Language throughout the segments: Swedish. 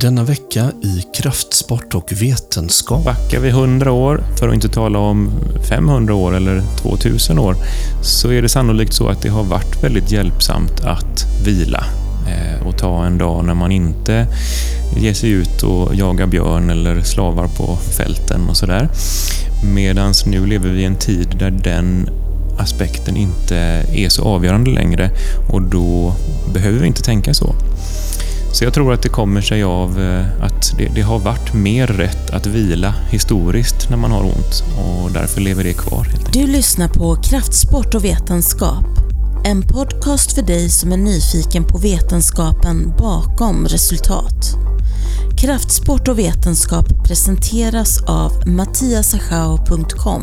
Denna vecka i kraftsport och vetenskap. Backar vi 100 år, för att inte tala om 500 år eller 2000 år, så är det sannolikt så att det har varit väldigt hjälpsamt att vila eh, och ta en dag när man inte ger sig ut och jagar björn eller slavar på fälten och sådär. Medan nu lever vi i en tid där den aspekten inte är så avgörande längre och då behöver vi inte tänka så. Så jag tror att det kommer sig av eh, att det, det, har varit mer rätt att vila historiskt när man har ont och därför lever det kvar. Du lyssnar på Kraftsport och vetenskap. En podcast för dig som är nyfiken på vetenskapen bakom resultat. Kraftsport och vetenskap presenteras av mattiasachao.com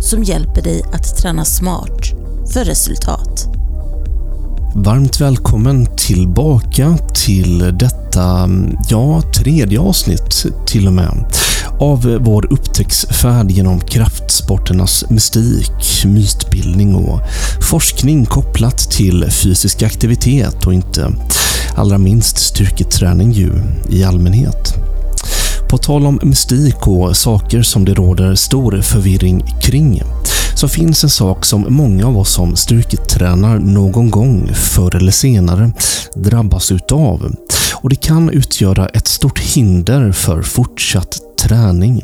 som hjälper dig att träna smart för resultat. Varmt välkommen tillbaka till detta, ja, tredje avsnitt till och med av vår upptäcktsfärd genom kraftsporternas mystik, mytbildning och forskning kopplat till fysisk aktivitet och inte allra minst styrketräning ju i allmänhet. På tal om mystik och saker som det råder stor förvirring kring så finns en sak som många av oss som styrketränar någon gång förr eller senare drabbas utav. Och det kan utgöra ett stort hinder för fortsatt träning,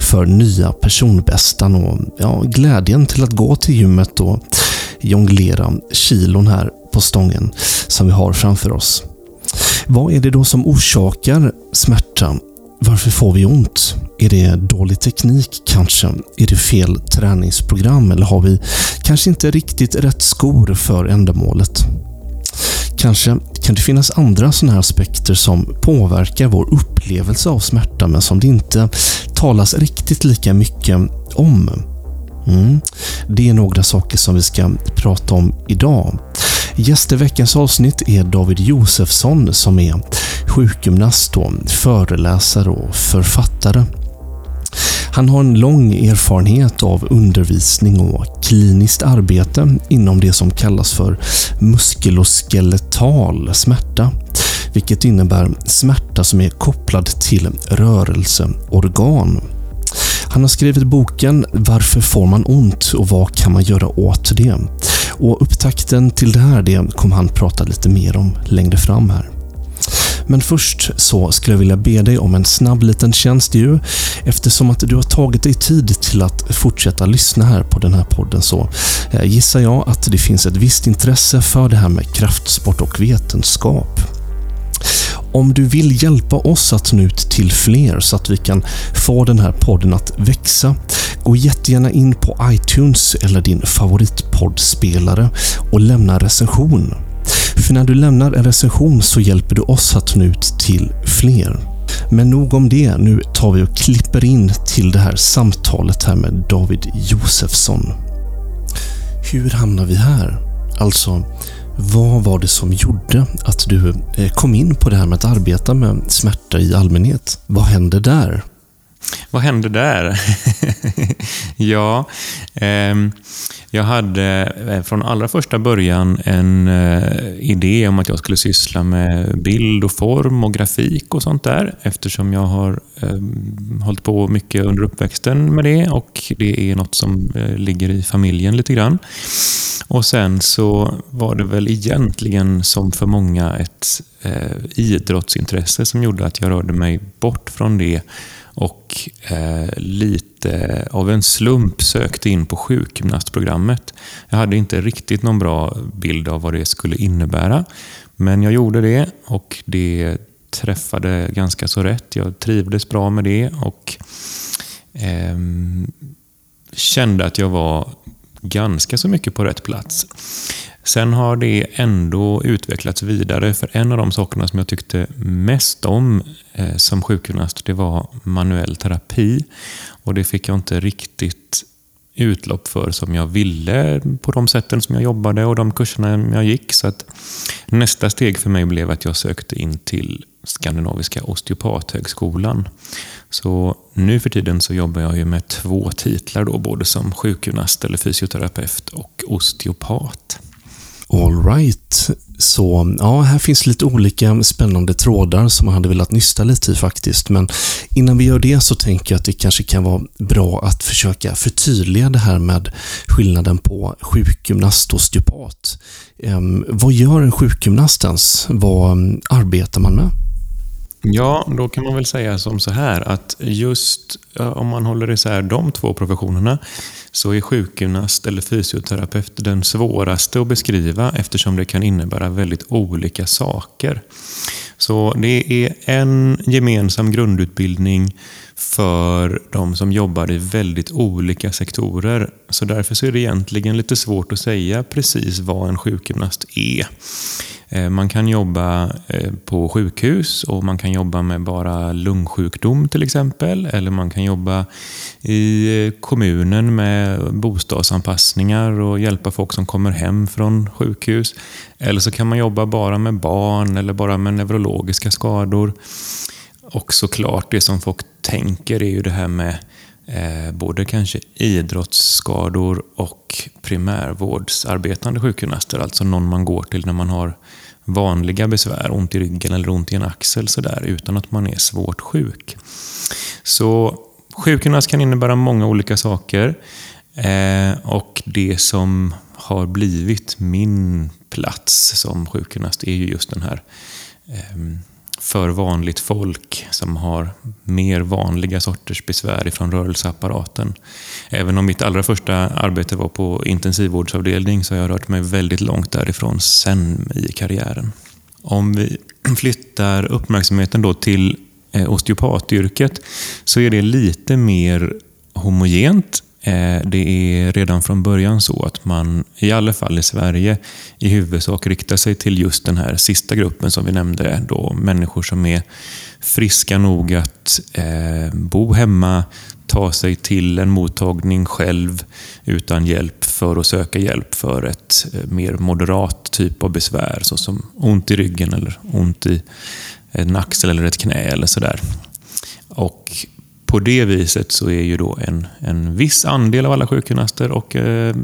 för nya personbästan och ja, glädjen till att gå till gymmet och jonglera kilon här på stången som vi har framför oss. Vad är det då som orsakar smärta varför får vi ont? Är det dålig teknik kanske? Är det fel träningsprogram eller har vi kanske inte riktigt rätt skor för ändamålet? Kanske kan det finnas andra sådana här aspekter som påverkar vår upplevelse av smärta men som det inte talas riktigt lika mycket om. Mm. Det är några saker som vi ska prata om idag. Gäst i veckans avsnitt är David Josefsson som är sjukgymnast, och föreläsare och författare. Han har en lång erfarenhet av undervisning och kliniskt arbete inom det som kallas för muskuloskeletal smärta, vilket innebär smärta som är kopplad till rörelseorgan. Han har skrivit boken “Varför får man ont och vad kan man göra åt det?” Och upptakten till det här det kommer han prata lite mer om längre fram här. Men först så skulle jag vilja be dig om en snabb liten tjänst ju. Eftersom att du har tagit dig tid till att fortsätta lyssna här på den här podden så eh, gissar jag att det finns ett visst intresse för det här med kraftsport och vetenskap. Om du vill hjälpa oss att nå ut till fler så att vi kan få den här podden att växa, gå jättegärna in på iTunes eller din favoritpoddspelare och lämna recension. För när du lämnar en recension så hjälper du oss att nå ut till fler. Men nog om det. Nu tar vi och klipper in till det här samtalet här med David Josefsson. Hur hamnar vi här? Alltså, vad var det som gjorde att du eh, kom in på det här med att arbeta med smärta i allmänhet? Vad hände där? Vad hände där? ja, eh, jag hade eh, från allra första början en eh, idé om att jag skulle syssla med bild och form och grafik och sånt där eftersom jag har eh, hållit på mycket under uppväxten med det och det är något som eh, ligger i familjen lite grann. Och sen så var det väl egentligen som för många ett eh, idrottsintresse som gjorde att jag rörde mig bort från det och eh, lite av en slump sökte in på sjukgymnastprogrammet. Jag hade inte riktigt någon bra bild av vad det skulle innebära, men jag gjorde det och det träffade ganska så rätt. Jag trivdes bra med det och eh, kände att jag var ganska så mycket på rätt plats. Sen har det ändå utvecklats vidare, för en av de sakerna som jag tyckte mest om eh, som sjukgymnast, det var manuell terapi. Och det fick jag inte riktigt utlopp för som jag ville på de sätten som jag jobbade och de kurserna jag gick. Så att nästa steg för mig blev att jag sökte in till Skandinaviska osteopathögskolan. Så nu för tiden så jobbar jag ju med två titlar då, både som sjukgymnast eller fysioterapeut och osteopat. All right. Så ja, här finns lite olika spännande trådar som man hade velat nysta lite i faktiskt. Men innan vi gör det så tänker jag att det kanske kan vara bra att försöka förtydliga det här med skillnaden på sjukgymnast och osteopat. Um, vad gör en sjukgymnast ens? Vad mm, arbetar man med? Ja, då kan man väl säga som så här att just om man håller isär de två professionerna så är sjukgymnast eller fysioterapeut den svåraste att beskriva eftersom det kan innebära väldigt olika saker. Så det är en gemensam grundutbildning för de som jobbar i väldigt olika sektorer. Så därför så är det egentligen lite svårt att säga precis vad en sjukgymnast är. Eh, man kan jobba eh, på sjukhus och man kan jobba med bara lungsjukdom till exempel. Eller man kan jobba i eh, kommunen med bostadsanpassningar och hjälpa folk som kommer hem från sjukhus. Eller så kan man jobba bara med barn eller bara med neurologiska skador. Och såklart, det som folk tänker är ju det här med eh, både kanske idrottsskador och primärvårdsarbetande sjukgymnaster. Alltså någon man går till när man har vanliga besvär, ont i ryggen eller ont i en axel sådär, utan att man är svårt sjuk. Så sjukgymnast kan innebära många olika saker. Eh, och det som har blivit min plats som sjukgymnast är ju just den här eh, för vanligt folk som har mer vanliga sorters besvär ifrån rörelseapparaten. Även om mitt allra första arbete var på intensivvårdsavdelning så har jag rört mig väldigt långt därifrån sen i karriären. Om vi flyttar uppmärksamheten då till eh, osteopatyrket så är det lite mer homogent Eh, det är redan från början så att man, i alla fall i Sverige, i huvudsak riktar sig till just den här sista gruppen som vi nämnde. Då, människor som är friska nog att eh, bo hemma, ta sig till en mottagning själv utan hjälp för att söka hjälp för ett eh, mer moderat typ av besvär såsom ont i ryggen eller ont i eh, en axel eller ett knä eller sådär. Och på det viset så är ju då en, en viss andel av alla sjukgymnaster och eh,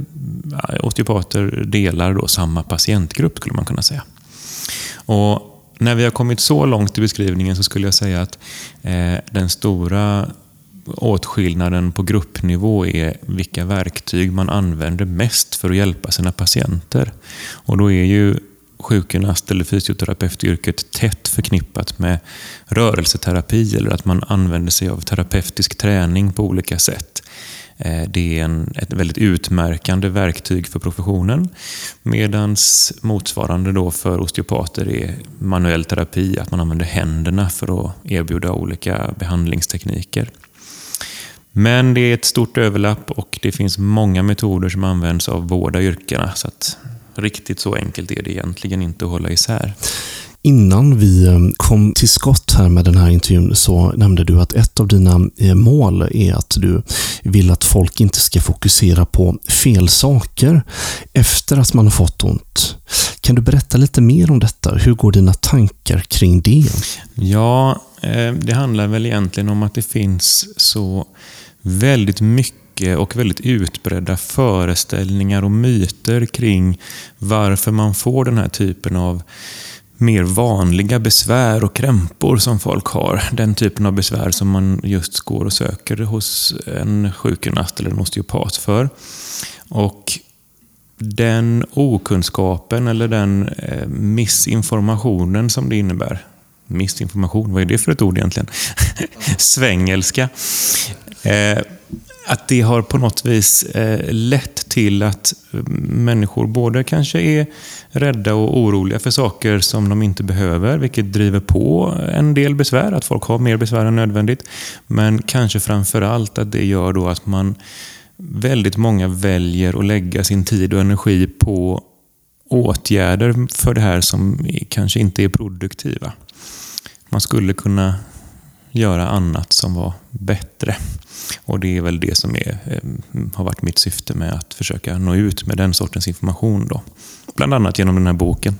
osteopater delar då samma patientgrupp skulle man kunna säga. Och när vi har kommit så långt i beskrivningen så skulle jag säga att eh, den stora åtskillnaden på gruppnivå är vilka verktyg man använder mest för att hjälpa sina patienter. Och då är ju sjukgymnast eller fysioterapeutyrket tätt förknippat med rörelseterapi eller att man använder sig av terapeutisk träning på olika sätt. Eh, det är en, ett väldigt utmärkande verktyg för professionen. Medan motsvarande då för osteopater är manuell terapi, att man använder händerna för att erbjuda olika behandlingstekniker. Men det är ett stort överlapp och det finns många metoder som används av båda yrkena. Så att Riktigt så enkelt är det egentligen inte att hålla isär. Innan vi eh, kom till skott här med den här intervjun så nämnde du att ett av dina eh, mål är att du vill att folk inte ska fokusera på fel saker efter att man har fått ont. Kan du berätta lite mer om detta? Hur går dina tankar kring det? Ja, eh, det handlar väl egentligen om att det finns så väldigt mycket Eh, och väldigt utbredda föreställningar och myter kring varför man får den här typen av mer vanliga besvär och krämpor som folk har. Den typen av besvär som man just går och söker hos en sjukgymnast eller en osteopat för. Och den okunskapen eller den eh, missinformationen som det innebär. Missinformation, vad är det för ett ord egentligen? Svängelska. Eh, att det har på något vis eh, lett till att eh, människor både kanske är rädda och oroliga för saker som de inte behöver, vilket driver på en del besvär, att folk har mer besvär än nödvändigt. Men kanske framför allt att det gör då att man väldigt många väljer att lägga sin tid och energi på åtgärder för det här som kanske inte är produktiva. Man skulle kunna göra annat som var bättre. Och det är väl det som är, eh, har varit mitt syfte med att försöka nå ut med den sortens information. Då. Bland annat genom den här boken.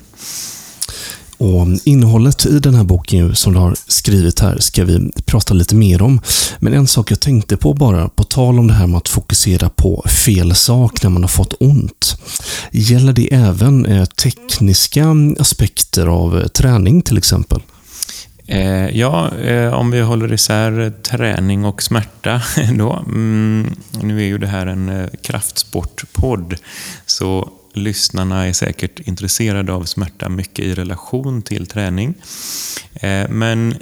Och innehållet i den här boken som du har skrivit här ska vi prata lite mer om. Men en sak jag tänkte på bara, på tal om det här med att fokusera på fel sak när man har fått ont. Gäller det även eh, tekniska aspekter av eh, träning till exempel? Eh, ja, eh, om vi håller isär träning och smärta då. Mm, nu är ju det här en eh, kraftsportpodd, så lyssnarna är säkert intresserade av smärta mycket i relation till träning. Eh, men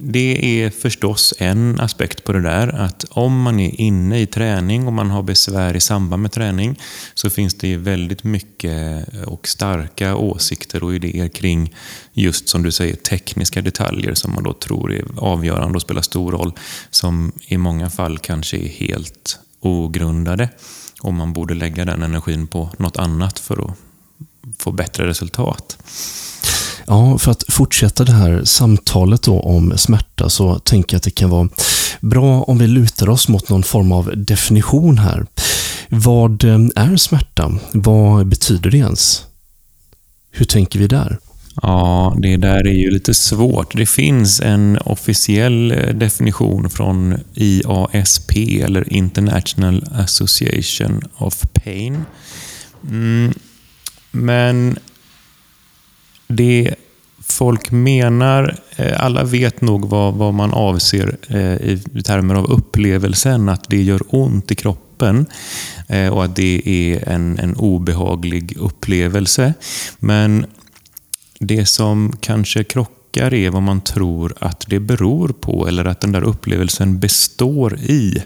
det är förstås en aspekt på det där att om man är inne i träning och man har besvär i samband med träning så finns det väldigt mycket och starka åsikter och idéer kring just som du säger tekniska detaljer som man då tror är avgörande och spelar stor roll som i många fall kanske är helt ogrundade och man borde lägga den energin på något annat för att få bättre resultat. Ja, för att fortsätta det här samtalet då om smärta så tänker jag att det kan vara bra om vi lutar oss mot någon form av definition här. Vad eh, är smärta? Vad betyder det ens? Hur tänker vi där? Ja, det där är ju lite svårt. Det finns en officiell eh, definition från IASP, eller International Association of Pain. Mm, men det folk menar, eh, alla vet nog vad, vad man avser eh, i termer av upplevelsen, att det gör ont i kroppen eh, och att det är en, en obehaglig upplevelse. Men det som kanske krockar är vad man tror att det beror på eller att den där upplevelsen består i.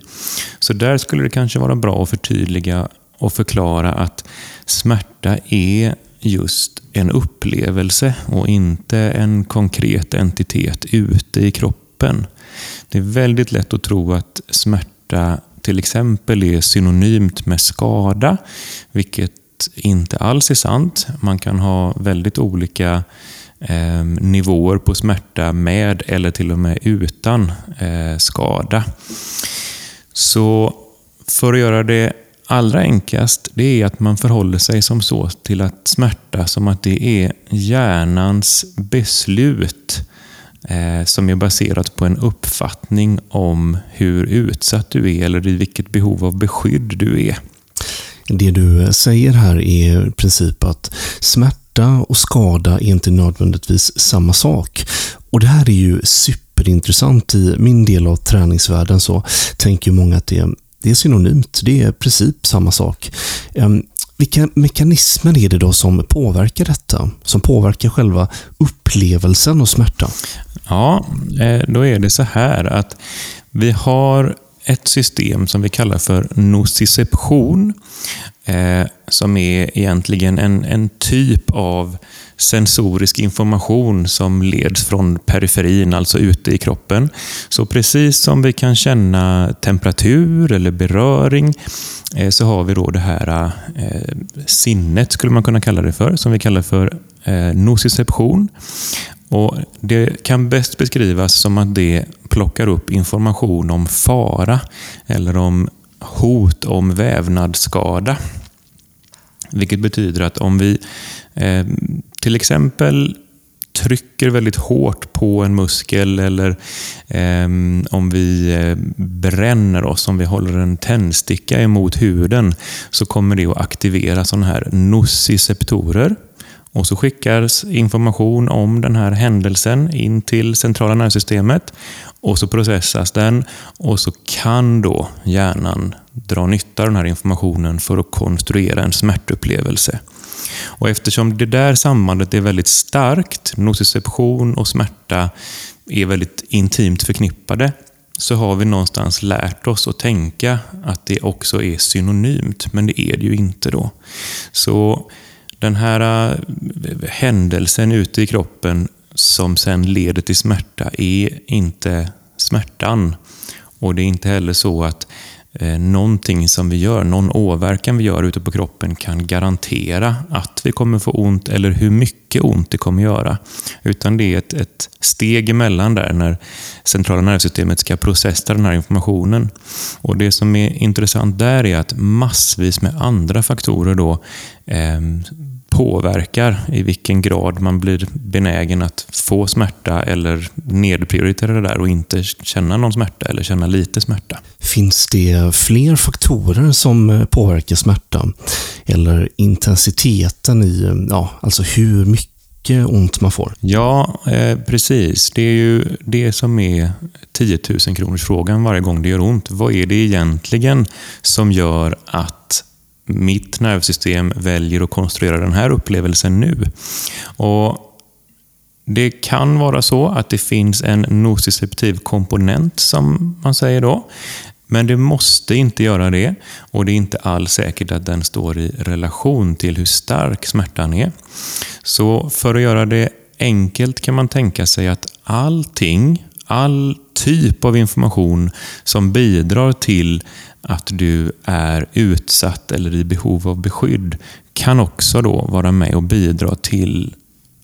Så där skulle det kanske vara bra att förtydliga och förklara att smärta är just en upplevelse och inte en konkret entitet ute i kroppen. Det är väldigt lätt att tro att smärta till exempel är synonymt med skada, vilket inte alls är sant. Man kan ha väldigt olika eh, nivåer på smärta med eller till och med utan eh, skada. Så för att göra det allra enklast det är att man förhåller sig som så till att smärta som att det är hjärnans beslut eh, som är baserat på en uppfattning om hur utsatt du är eller i vilket behov av beskydd du är. Det du säger här är i princip att smärta och skada är inte nödvändigtvis samma sak. Och Det här är ju superintressant. I min del av träningsvärlden så tänker många att det det är synonymt. Det är i princip samma sak. Ehm, vilka mekanismer är det då som påverkar detta? Som påverkar själva upplevelsen och smärta? Ja, eh, då är det så här att vi har ett system som vi kallar för nociception. Eh, som är egentligen en, en typ av sensorisk information som leds från periferin, alltså ute i kroppen. Så precis som vi kan känna temperatur eller beröring eh, så har vi då det här eh, sinnet, skulle man kunna kalla det för, som vi kallar för eh, nociception. Och det kan bäst beskrivas som att det plockar upp information om fara eller om hot om vävnadsskada. Vilket betyder att om vi eh, till exempel trycker väldigt hårt på en muskel eller eh, om vi eh, bränner oss, om vi håller en tändsticka emot huden, så kommer det att aktivera sådana här nociceptorer. Och så skickas information om den här händelsen in till centrala nervsystemet och så processas den och så kan då hjärnan dra nytta av den här informationen för att konstruera en smärtupplevelse. Och eftersom det där sambandet är väldigt starkt, nociception och smärta är väldigt intimt förknippade, så har vi någonstans lärt oss att tänka att det också är synonymt, men det är det ju inte då. Så den här eh, händelsen ute i kroppen som sen leder till smärta är inte smärtan. Och det är inte heller så att Eh, någonting som vi gör, någon åverkan vi gör ute på kroppen kan garantera att vi kommer få ont eller hur mycket ont det kommer göra. Utan det är ett, ett steg emellan där när centrala nervsystemet ska processa den här informationen. Och Det som är intressant där är att massvis med andra faktorer då eh, påverkar i vilken grad man blir benägen att få smärta eller nedprioritera det där och inte känna någon smärta eller känna lite smärta. Finns det fler faktorer som påverkar smärta? Eller intensiteten i, ja, alltså hur mycket ont man får? Ja, eh, precis. Det är ju det som är 10 000 kronors frågan varje gång det gör ont. Vad är det egentligen som gör att mitt nervsystem väljer att konstruera den här upplevelsen nu. Och det kan vara så att det finns en nociceptiv komponent, som man säger då. Men det måste inte göra det och det är inte alls säkert att den står i relation till hur stark smärtan är. Så för att göra det enkelt kan man tänka sig att allting, all typ av information som bidrar till att du är utsatt eller i behov av beskydd kan också då vara med och bidra till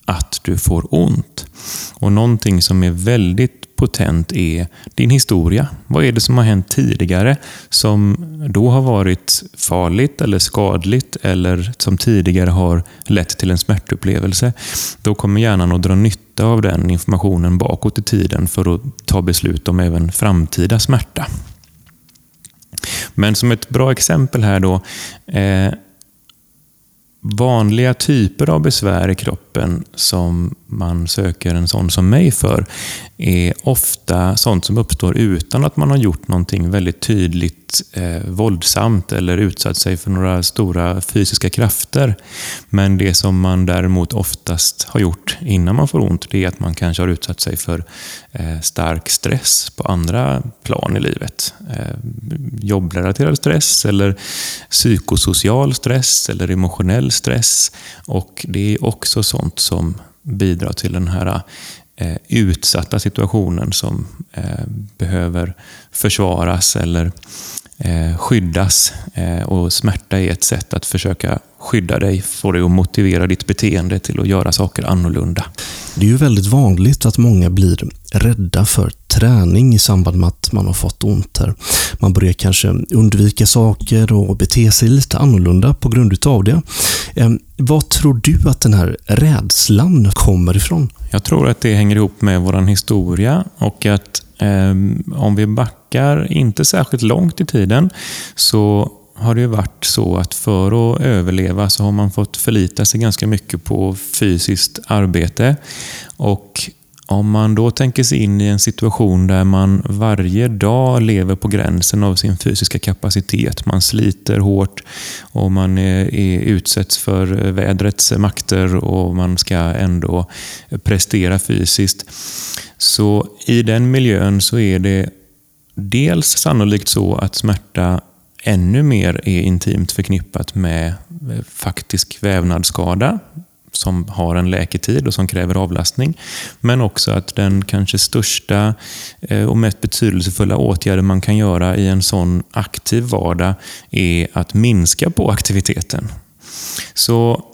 att du får ont. Och Någonting som är väldigt potent är din historia. Vad är det som har hänt tidigare som då har varit farligt eller skadligt eller som tidigare har lett till en smärtupplevelse? Då kommer hjärnan att dra nytta av den informationen bakåt i tiden för att ta beslut om även framtida smärta. Men som ett bra exempel här då. Eh, vanliga typer av besvär i kroppen som man söker en sån som mig för är ofta sånt som uppstår utan att man har gjort någonting väldigt tydligt eh, våldsamt eller utsatt sig för några stora fysiska krafter. Men det som man däremot oftast har gjort innan man får ont, det är att man kanske har utsatt sig för eh, stark stress på andra plan i livet. Eh, jobbrelaterad stress eller psykosocial stress eller emotionell stress. Och det är också sånt som bidrar till den här eh, utsatta situationen som eh, behöver försvaras eller eh, skyddas. Eh, och smärta är ett sätt att försöka skydda dig, få dig att motivera ditt beteende till att göra saker annorlunda. Det är ju väldigt vanligt att många blir rädda för träning i samband med att man har fått ont här. Man börjar kanske undvika saker och bete sig lite annorlunda på grund utav det. Eh, vad tror du att den här rädslan kommer ifrån? Jag tror att det hänger ihop med vår historia och att eh, om vi backar inte särskilt långt i tiden så har det varit så att för att överleva så har man fått förlita sig ganska mycket på fysiskt arbete. Och om man då tänker sig in i en situation där man varje dag lever på gränsen av sin fysiska kapacitet. Man sliter hårt och man är, är utsätts för vädrets makter och man ska ändå prestera fysiskt. Så i den miljön så är det dels sannolikt så att smärta ännu mer är intimt förknippat med faktisk vävnadsskada som har en läketid och som kräver avlastning. Men också att den kanske största eh, och mest betydelsefulla åtgärden man kan göra i en sån aktiv vardag är att minska på aktiviteten. Så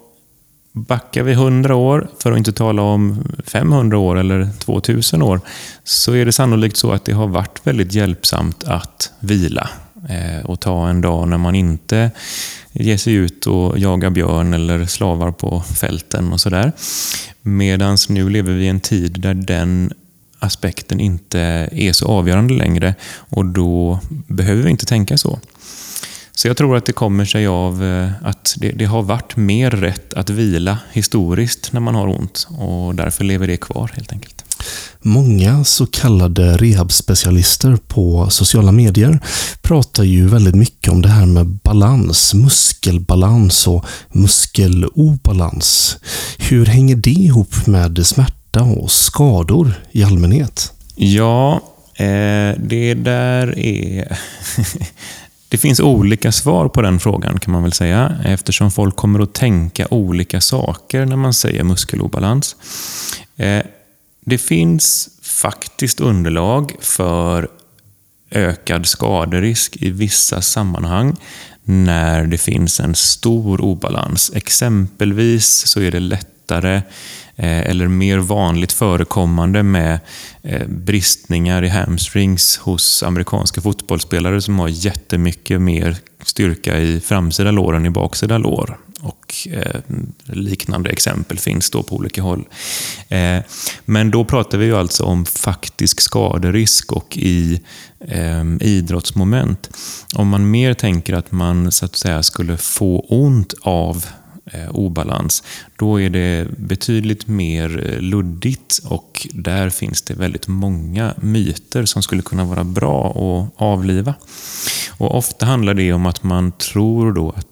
backar vi 100 år, för att inte tala om 500 år eller 2000 år, så är det sannolikt så att det har varit väldigt hjälpsamt att vila Eh, och ta en dag när man inte ger sig ut och jagar björn eller slavar på fälten och sådär. Medan nu lever vi i en tid där den aspekten inte är så avgörande längre och då behöver vi inte tänka så. Så jag tror att det kommer sig av eh, att det, det, har varit mer rätt att vila historiskt när man har ont och därför lever det kvar helt enkelt. Många så kallade rehabspecialister på sociala medier pratar ju väldigt mycket om det här med balans, muskelbalans och muskelobalans. Hur hänger det ihop med smärta och skador i allmänhet? Ja, eh, det där är... Det finns olika svar på den frågan kan man väl säga eftersom folk kommer att tänka olika saker när man säger muskelobalans. Eh, det finns faktiskt underlag för ökad skaderisk i vissa sammanhang när det finns en stor obalans. Exempelvis så är det lättare eh, eller mer vanligt förekommande med eh, bristningar i hamstrings hos amerikanska fotbollsspelare som har jättemycket mer styrka i framsida lår än i baksida lår och eh, liknande exempel finns då på olika håll. Eh, men då pratar vi ju alltså om faktisk skaderisk och i eh, idrottsmoment. Om man mer tänker att man så att säga skulle få ont av eh, obalans, då är det betydligt mer eh, luddigt och där finns det väldigt många myter som skulle kunna vara bra att avliva. Och ofta handlar det om att man tror då att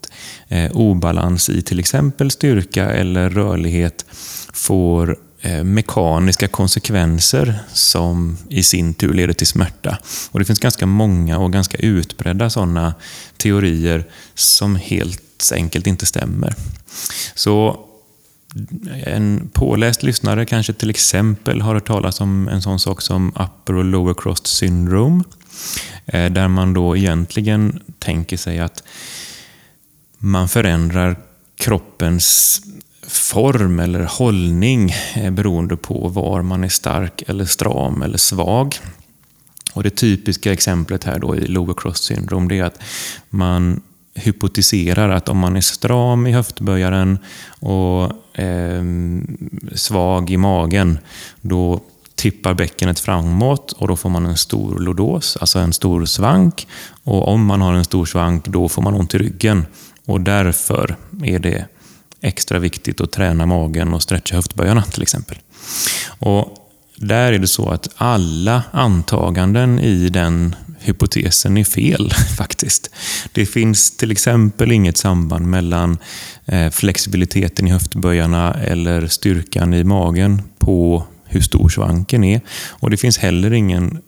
Eh, obalans i till exempel styrka eller rörlighet får eh, mekaniska konsekvenser som i sin tur leder till smärta. Och Det finns ganska många och ganska utbredda sådana teorier som helt enkelt inte stämmer. Så en påläst lyssnare kanske till exempel har hört talas om en sån sak som upper och lower cross syndrome. Eh, där man då egentligen tänker sig att man förändrar kroppens form eller hållning eh, beroende på var man är stark eller stram eller svag. Och Det typiska exemplet här då i lower cross syndrome är att man hypotiserar att om man är stram i höftböjaren och eh, svag i magen, då tippar bäckenet framåt och då får man en stor lodos, alltså en stor svank. Och om man har en stor svank, då får man ont i ryggen. Och därför är det extra viktigt att träna magen och stretcha höftböjarna till exempel. Och där är det så att alla antaganden i den hypotesen är fel faktiskt. Det finns till exempel inget samband mellan eh, flexibiliteten i höftböjarna eller styrkan i magen på hur stor svanken är. Och det finns heller ingen,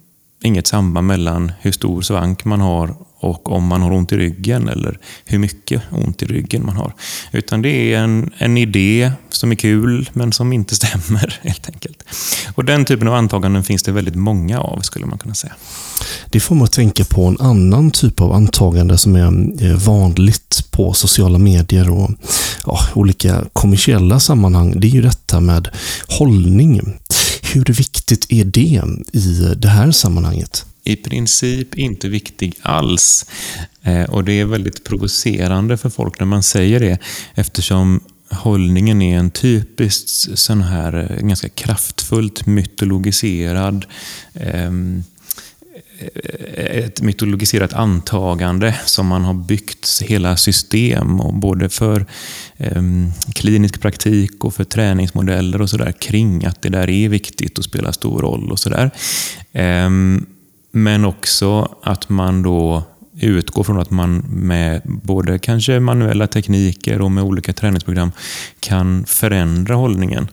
inget samband mellan hur stor svank man har och om man har ont i ryggen eller hur mycket ont i ryggen man har. Utan det är en, en idé som är kul men som inte stämmer helt enkelt. Och den typen av antaganden finns det väldigt många av skulle man kunna säga. Det får mig att tänka på en annan typ av antagande som är eh, vanligt på sociala medier och ja, olika kommersiella sammanhang. Det är ju detta med hållning. Hur viktigt är det i det här sammanhanget? I princip inte viktig alls. Eh, och det är väldigt provocerande för folk när man säger det eftersom hållningen är en typiskt sån här eh, ganska kraftfullt mytologiserad ehm, eh, ett mytologiserat antagande som man har byggt hela system, och både för eh, klinisk praktik och för träningsmodeller och sådär kring att det där är viktigt och spelar stor roll och sådär. Eh, men också att man då utgår från att man med både kanske manuella tekniker och med olika träningsprogram kan förändra hållningen.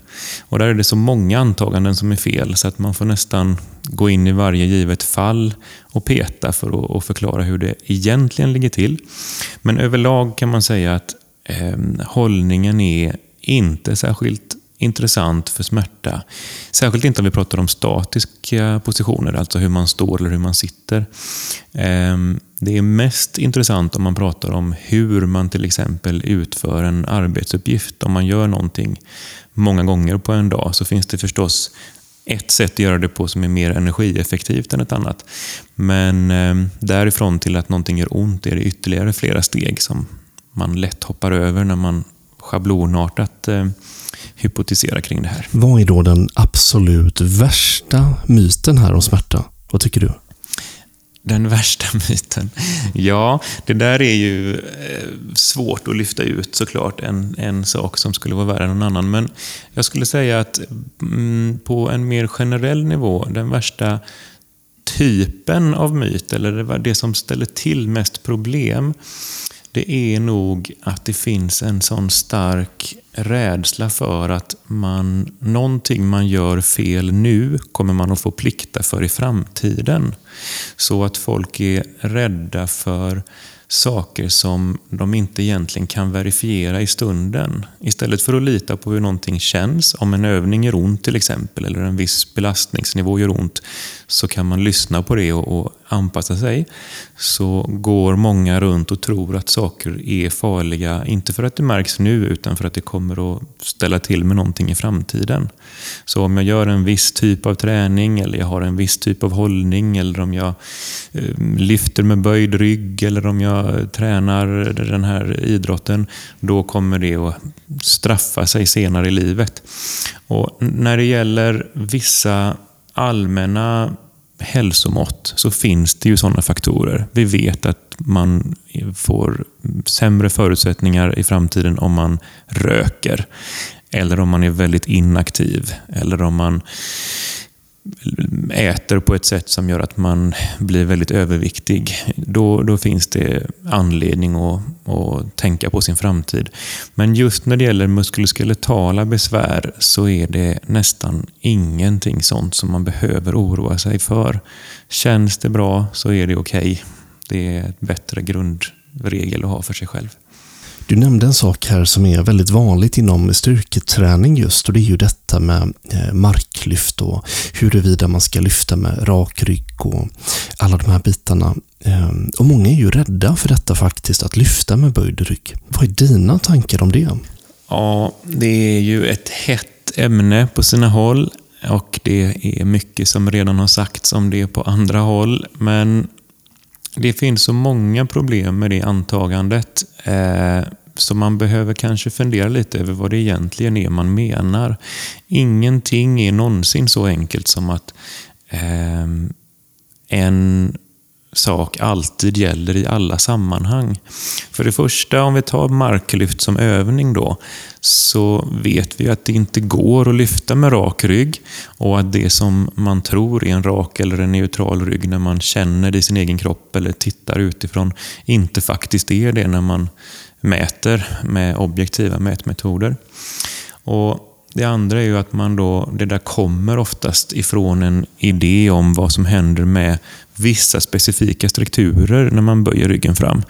Och där är det så många antaganden som är fel så att man får nästan gå in i varje givet fall och peta för att förklara hur det egentligen ligger till. Men överlag kan man säga att eh, hållningen är inte särskilt intressant för smärta. Särskilt inte om vi pratar om statiska positioner, alltså hur man står eller hur man sitter. Ehm, det är mest intressant om man pratar om hur man till exempel utför en arbetsuppgift. Om man gör någonting många gånger på en dag så finns det förstås ett sätt att göra det på som är mer energieffektivt än ett annat. Men ehm, därifrån till att någonting gör ont är det ytterligare flera steg som man lätt hoppar över när man schablonartat ehm, hypotisera kring det här. Vad är då den absolut värsta myten här om smärta? Vad tycker du? Den värsta myten? Ja, det där är ju eh, svårt att lyfta ut såklart. En, en sak som skulle vara värre än någon annan. Men jag skulle säga att mm, på en mer generell nivå, den värsta typen av myt, eller det som ställer till mest problem, det är nog att det finns en sån stark rädsla för att man, någonting man gör fel nu kommer man att få plikta för i framtiden. Så att folk är rädda för saker som de inte egentligen kan verifiera i stunden. Istället för att lita på hur någonting känns, om en övning gör ont till exempel, eller en viss belastningsnivå gör ont, så kan man lyssna på det och, och anpassa sig. Så går många runt och tror att saker är farliga, inte för att det märks nu utan för att det kommer att ställa till med någonting i framtiden. Så om jag gör en viss typ av träning eller jag har en viss typ av hållning eller om jag eh, lyfter med böjd rygg eller om jag tränar den här idrotten, då kommer det att straffa sig senare i livet. Och när det gäller vissa allmänna hälsomått så finns det ju sådana faktorer. Vi vet att man får sämre förutsättningar i framtiden om man röker. Eller om man är väldigt inaktiv. Eller om man äter på ett sätt som gör att man blir väldigt överviktig, då, då finns det anledning att, att tänka på sin framtid. Men just när det gäller muskuloskeletala besvär så är det nästan ingenting sånt som man behöver oroa sig för. Känns det bra så är det okej. Okay. Det är ett bättre grundregel att ha för sig själv. Du nämnde en sak här som är väldigt vanligt inom styrketräning just och det är ju detta med eh, marklyft och huruvida man ska lyfta med rak rygg och alla de här bitarna. Ehm, och många är ju rädda för detta faktiskt, att lyfta med böjd rygg. Vad är dina tankar om det? Ja, det är ju ett hett ämne på sina håll och det är mycket som redan har sagts om det på andra håll. Men det finns så många problem med det antagandet. Eh, så man behöver kanske fundera lite över vad det egentligen är man menar. Ingenting är någonsin så enkelt som att eh, en sak alltid gäller i alla sammanhang. För det första, om vi tar marklyft som övning då, så vet vi att det inte går att lyfta med rak rygg och att det som man tror är en rak eller en neutral rygg när man känner det i sin egen kropp eller tittar utifrån inte faktiskt är det när man mäter med objektiva mätmetoder. Och det andra är ju att man då, det där kommer oftast ifrån en idé om vad som händer med vissa specifika strukturer när man böjer ryggen fram.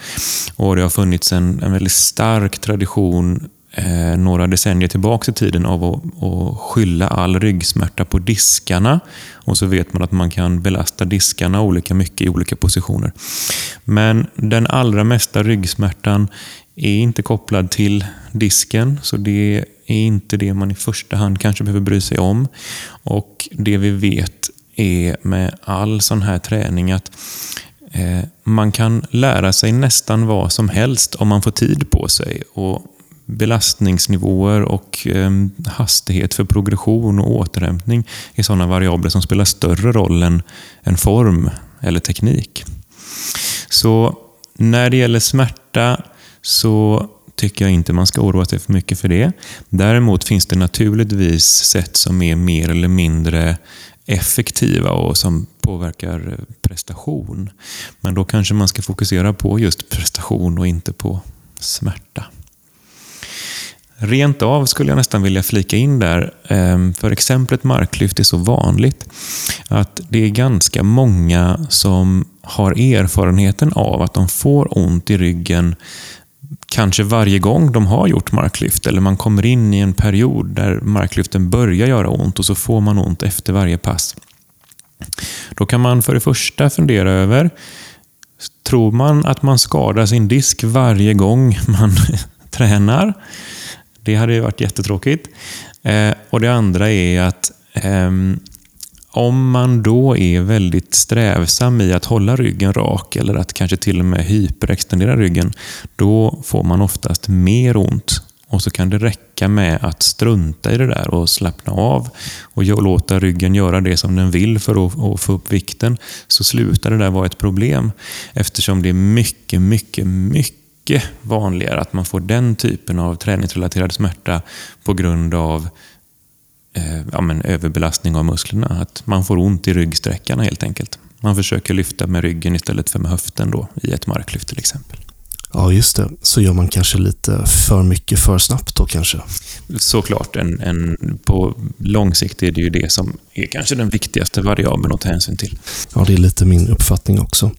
Och Det har funnits en, en väldigt stark tradition eh, några decennier tillbaka i tiden av att, att skylla all ryggsmärta på diskarna. Och så vet man att man kan belasta diskarna olika mycket i olika positioner. Men den allra mesta ryggsmärtan är inte kopplad till disken, så det är inte det man i första hand kanske behöver bry sig om. Och Det vi vet är med all sån här träning att eh, man kan lära sig nästan vad som helst om man får tid på sig. Och belastningsnivåer och eh, hastighet för progression och återhämtning är sådana variabler som spelar större roll än, än form eller teknik. Så när det gäller smärta så tycker jag inte man ska oroa sig för mycket för det. Däremot finns det naturligtvis sätt som är mer eller mindre effektiva och som påverkar prestation. Men då kanske man ska fokusera på just prestation och inte på smärta. Rent av skulle jag nästan vilja flika in där, ehm, för exemplet marklyft är så vanligt, att det är ganska många som har erfarenheten av att de får ont i ryggen kanske varje gång de har gjort marklyft eller man kommer in i en period där marklyften börjar göra ont och så får man ont efter varje pass. Då kan man för det första fundera över, tror man att man skadar sin disk varje gång man tränar? Det hade ju varit jättetråkigt. Eh, och det andra är att eh, om man då är väldigt strävsam i att hålla ryggen rak eller att kanske till och med hyperextendera ryggen, då får man oftast mer ont. Och så kan det räcka med att strunta i det där och slappna av och låta ryggen göra det som den vill för att, få upp vikten. Så slutar det där vara ett problem eftersom det är mycket, mycket, mycket vanligare att man får den typen av träningsrelaterad smärta på grund av ja, men överbelastning av musklerna. Att man får ont i ryggsträckarna helt enkelt. Man försöker lyfta med ryggen istället för med höften då, i ett marklyft till exempel. Ja, just det. Så gör man kanske lite för mycket för snabbt då kanske? Såklart. En, en, på lång sikt är det ju det som är kanske den viktigaste variabeln att ta hänsyn till. Ja, det är lite min uppfattning också.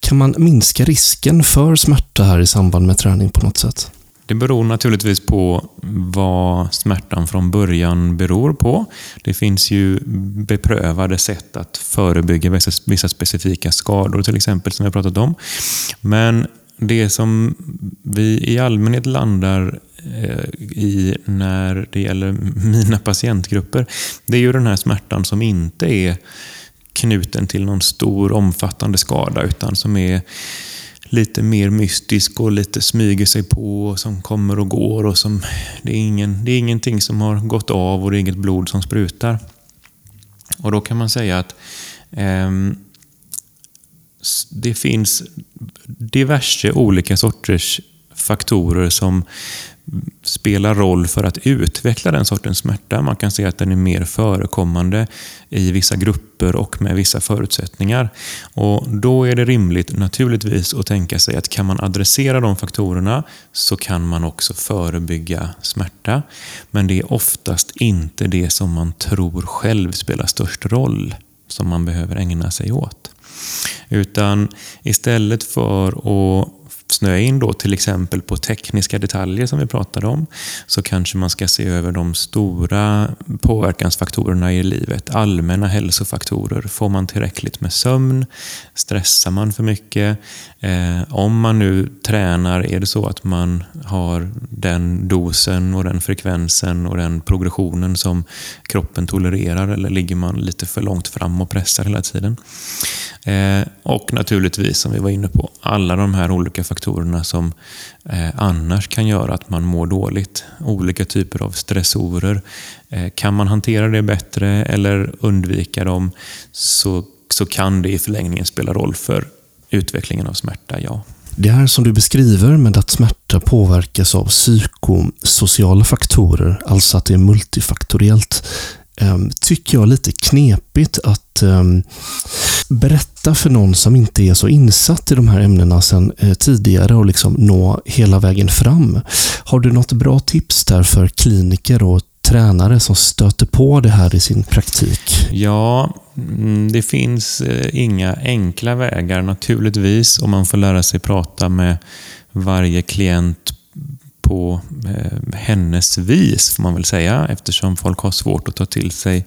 Kan man minska risken för smärta här i samband med träning på något sätt? Det beror naturligtvis på vad smärtan från början beror på. Det finns ju beprövade sätt att förebygga vissa specifika skador till exempel som vi har pratat om. Men det som vi i allmänhet landar eh, i när det gäller mina patientgrupper, det är ju den här smärtan som inte är knuten till någon stor omfattande skada utan som är lite mer mystisk och lite smyger sig på och som kommer och går. och som Det är, ingen, det är ingenting som har gått av och det är inget blod som sprutar. Och Då kan man säga att eh, det finns diverse olika sorters faktorer som spelar roll för att utveckla den sortens smärta. Man kan se att den är mer förekommande i vissa grupper och med vissa förutsättningar. Och Då är det rimligt naturligtvis att tänka sig att kan man adressera de faktorerna så kan man också förebygga smärta. Men det är oftast inte det som man tror själv spelar störst roll som man behöver ägna sig åt. Utan istället för att snöa in då till exempel på tekniska detaljer som vi pratade om, så kanske man ska se över de stora påverkansfaktorerna i livet. Allmänna hälsofaktorer. Får man tillräckligt med sömn? Stressar man för mycket? Eh, om man nu tränar, är det så att man har den dosen och den frekvensen och den progressionen som kroppen tolererar eller ligger man lite för långt fram och pressar hela tiden? Eh, och naturligtvis, som vi var inne på, alla de här olika faktorerna som eh, annars kan göra att man mår dåligt. Olika typer av stressorer. Eh, kan man hantera det bättre eller undvika dem så, så kan det i förlängningen spela roll för utvecklingen av smärta, ja. Det här som du beskriver med att smärta påverkas av psykosociala faktorer, alltså att det är multifaktoriellt, Ehm, tycker jag lite knepigt att ehm, berätta för någon som inte är så insatt i de här ämnena sedan eh, tidigare och liksom nå hela vägen fram. Har du något bra tips där för kliniker och tränare som stöter på det här i sin praktik? Ja, mm, det finns eh, inga enkla vägar naturligtvis och man får lära sig prata med varje klient på eh, hennes vis, får man väl säga, eftersom folk har svårt att ta till sig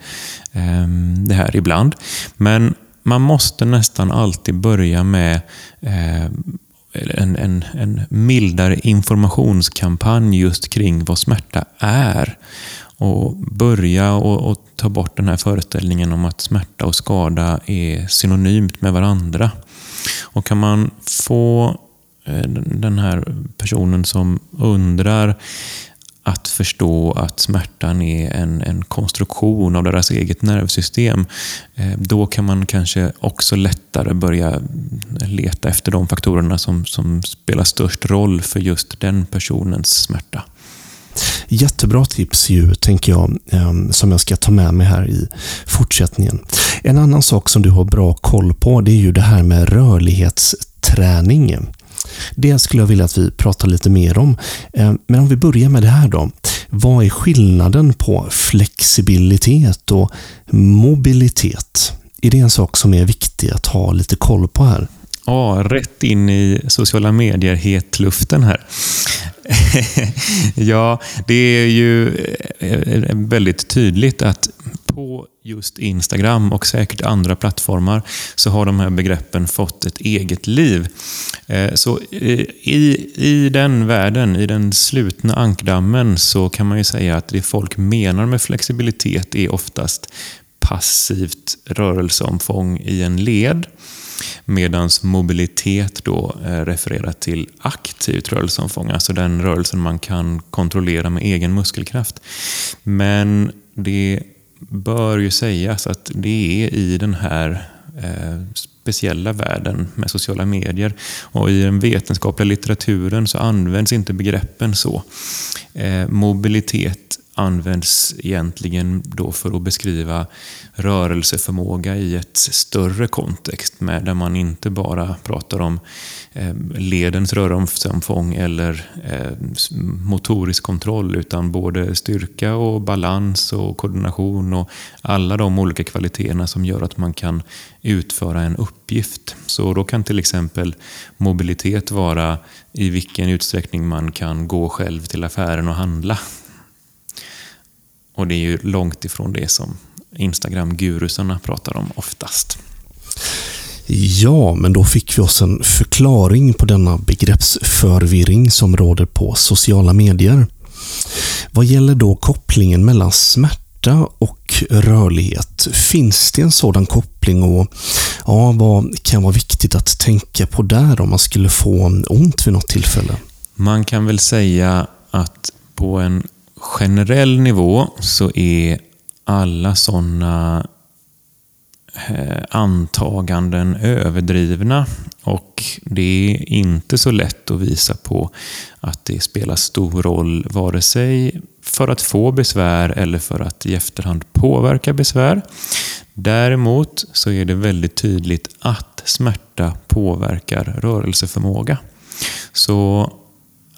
eh, det här ibland. Men man måste nästan alltid börja med eh, en, en, en mildare informationskampanj just kring vad smärta är. Och börja och, och, ta bort den här föreställningen om att smärta och skada är synonymt med varandra. Och kan man få Eh, den här personen som undrar att förstå att smärtan är en, en konstruktion av deras eget nervsystem. Eh, då kan man kanske också lättare börja leta efter de faktorerna som, som spelar störst roll för just den personens smärta. Jättebra tips ju, tänker jag, ehm, som jag ska ta med mig här i fortsättningen. En annan sak som du har bra koll på, det är ju det här med rörlighetsträning. Det skulle jag vilja att vi pratar lite mer om. Eh, men om vi börjar med det här då. Vad är skillnaden på flexibilitet och mobilitet? Är det en sak som är viktig att ha lite koll på här? Ja, rätt in i sociala medier-hetluften här. ja, det är ju eh, eh, väldigt tydligt att på just Instagram och säkert andra plattformar så har de här begreppen fått ett eget liv. Eh, så eh, i, i den världen, i den slutna ankdammen, så kan man ju säga att det folk menar med flexibilitet är oftast passivt rörelseomfång i en led. Medan mobilitet då eh, refererar till aktivt rörelseomfång, alltså den rörelsen man kan kontrollera med egen muskelkraft. Men det bör ju sägas att det är i den här eh, speciella världen med sociala medier och i den vetenskapliga litteraturen så används inte begreppen så. Eh, mobilitet används egentligen då för att beskriva rörelseförmåga i ett större kontext med där man inte bara pratar om eh, ledens rörelseomfång eller eh, motorisk kontroll utan både styrka och balans och koordination och alla de olika kvaliteterna som gör att man kan utföra en uppgift. Så då kan till exempel mobilitet vara i vilken utsträckning man kan gå själv till affären och handla och det är ju långt ifrån det som Instagram-gurusarna pratar om oftast. Ja, men då fick vi oss en förklaring på denna begreppsförvirring som råder på sociala medier. Vad gäller då kopplingen mellan smärta och rörlighet? Finns det en sådan koppling och ja, vad kan vara viktigt att tänka på där om man skulle få ont vid något tillfälle? Man kan väl säga att på en generell nivå så är alla sådana eh, antaganden överdrivna och det är inte så lätt att visa på att det spelar stor roll vare sig för att få besvär eller för att i efterhand påverka besvär. Däremot så är det väldigt tydligt att smärta påverkar rörelseförmåga. Så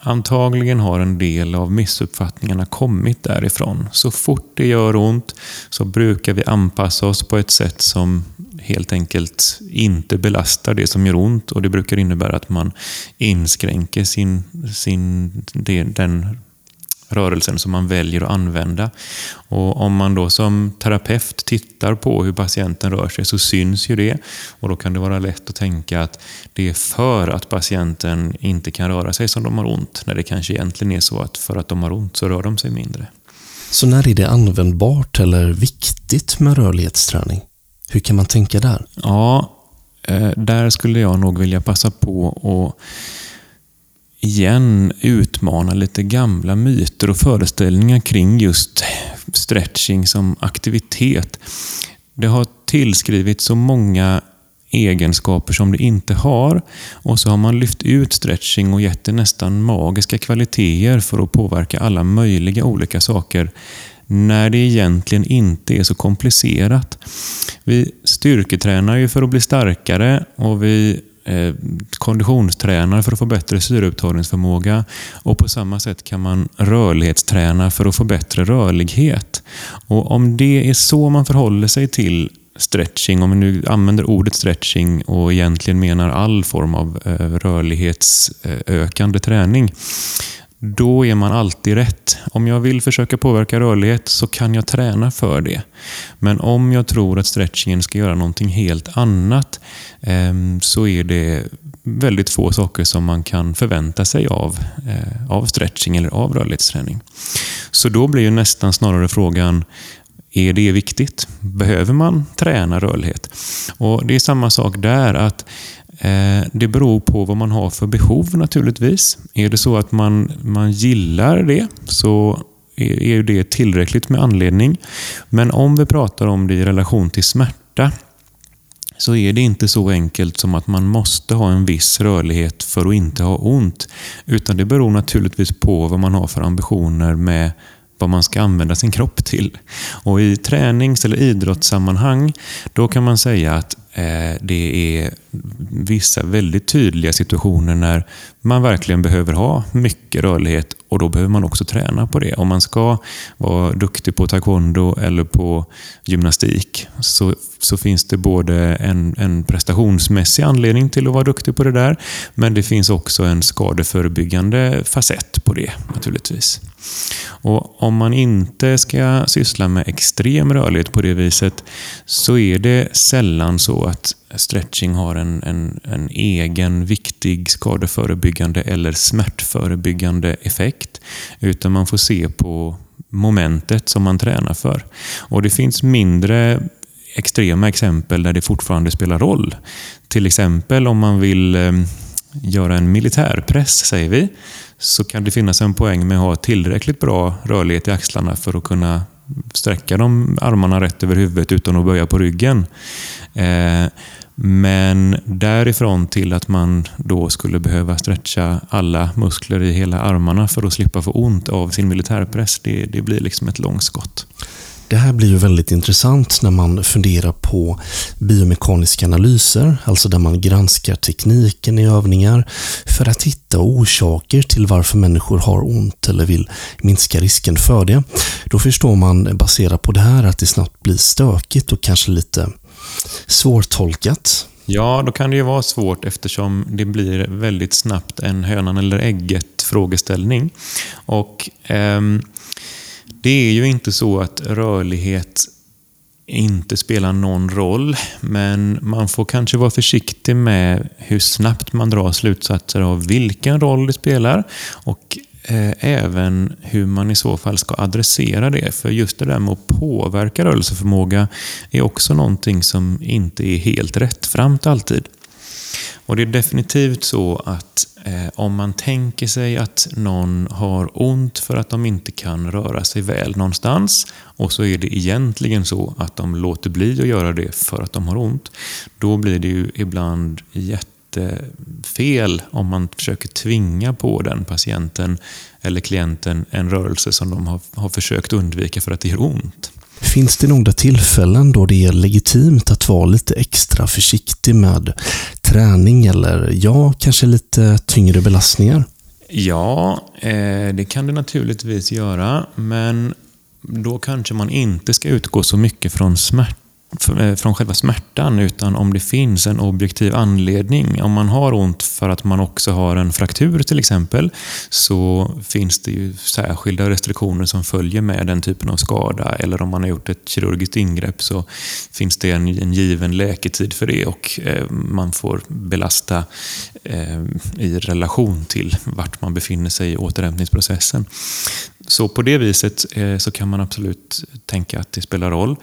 Antagligen har en del av missuppfattningarna kommit därifrån. Så fort det gör ont så brukar vi anpassa oss på ett sätt som helt enkelt inte belastar det som gör ont och det brukar innebära att man inskränker sin, sin, den rörelsen som man väljer att använda. Och om man då som terapeut tittar på hur patienten rör sig så syns ju det. Och då kan det vara lätt att tänka att det är för att patienten inte kan röra sig som de har ont. När det kanske egentligen är så att för att de har ont så rör de sig mindre. Så när är det användbart eller viktigt med rörlighetsträning? Hur kan man tänka där? Ja, eh, där skulle jag nog vilja passa på att igen utmana lite gamla myter och föreställningar kring just stretching som aktivitet. Det har tillskrivits så många egenskaper som det inte har och så har man lyft ut stretching och gett det nästan magiska kvaliteter för att påverka alla möjliga olika saker när det egentligen inte är så komplicerat. Vi styrketränar ju för att bli starkare och vi eh, konditionstränar för att få bättre syreupptagningsförmåga och på samma sätt kan man rörlighetsträna för att få bättre rörlighet. Och Om det är så man förhåller sig till stretching, om vi nu använder ordet stretching och egentligen menar all form av eh, rörlighetsökande träning, då är man alltid rätt. Om jag vill försöka påverka rörlighet så kan jag träna för det. Men om jag tror att stretchingen ska göra någonting helt annat ehm, så är det väldigt få saker som man kan förvänta sig av, eh, av stretching eller av rörlighetsträning. Så då blir ju nästan snarare frågan är det viktigt? Behöver man träna rörlighet? Och Det är samma sak där. att Eh, det beror på vad man har för behov naturligtvis. Är det så att man, man gillar det så är det tillräckligt med anledning. Men om vi pratar om det i relation till smärta så är det inte så enkelt som att man måste ha en viss rörlighet för att inte ha ont. Utan det beror naturligtvis på vad man har för ambitioner med vad man ska använda sin kropp till. Och I tränings eller idrottssammanhang då kan man säga att Eh, det är vissa väldigt tydliga situationer när man verkligen behöver ha mycket rörlighet och då behöver man också träna på det. Om man ska vara duktig på taekwondo eller på gymnastik så, så finns det både en, en prestationsmässig anledning till att vara duktig på det där men det finns också en skadeförebyggande facett på det naturligtvis. Och Om man inte ska syssla med extrem rörlighet på det viset så är det sällan så att stretching har en, en, en egen viktig skadeförebyggande eller smärtförebyggande effekt. Utan man får se på momentet som man tränar för. Och Det finns mindre extrema exempel där det fortfarande spelar roll. Till exempel om man vill eh, göra en militärpress, säger vi, så kan det finnas en poäng med att ha tillräckligt bra rörlighet i axlarna för att kunna sträcka de armarna rätt över huvudet utan att böja på ryggen. Eh, men därifrån till att man då skulle behöva stretcha alla muskler i hela armarna för att slippa få ont av sin militärpress, det, det blir liksom ett långskott. Det här blir ju väldigt intressant när man funderar på biomekaniska analyser, alltså där man granskar tekniken i övningar för att hitta orsaker till varför människor har ont eller vill minska risken för det. Då förstår man baserat på det här att det snabbt blir stökigt och kanske lite svårtolkat. Ja, då kan det ju vara svårt eftersom det blir väldigt snabbt en hönan eller ägget frågeställning. Och ehm, det är ju inte så att rörlighet inte spelar någon roll, men man får kanske vara försiktig med hur snabbt man drar slutsatser av vilken roll det spelar och eh, även hur man i så fall ska adressera det. För just det där med att påverka rörelseförmåga är också någonting som inte är helt rättframt alltid. Och det är definitivt så att eh, om man tänker sig att någon har ont för att de inte kan röra sig väl någonstans och så är det egentligen så att de låter bli att göra det för att de har ont. Då blir det ju ibland jättefel om man försöker tvinga på den patienten eller klienten en rörelse som de har, har försökt undvika för att det gör ont. Finns det några tillfällen då det är legitimt att vara lite extra försiktig med träning eller ja, kanske lite tyngre belastningar? Ja, eh, det kan det naturligtvis göra, men då kanske man inte ska utgå så mycket från smärta Eh, från själva smärtan utan om det finns en objektiv anledning. Om man har ont för att man också har en fraktur till exempel så finns det ju särskilda restriktioner som följer med den typen av skada. Eller om man har gjort ett kirurgiskt ingrepp så finns det en, en given läketid för det och eh, man får belasta eh, i relation till vart man befinner sig i återhämtningsprocessen. Så på det viset eh, så kan man absolut tänka att det spelar roll.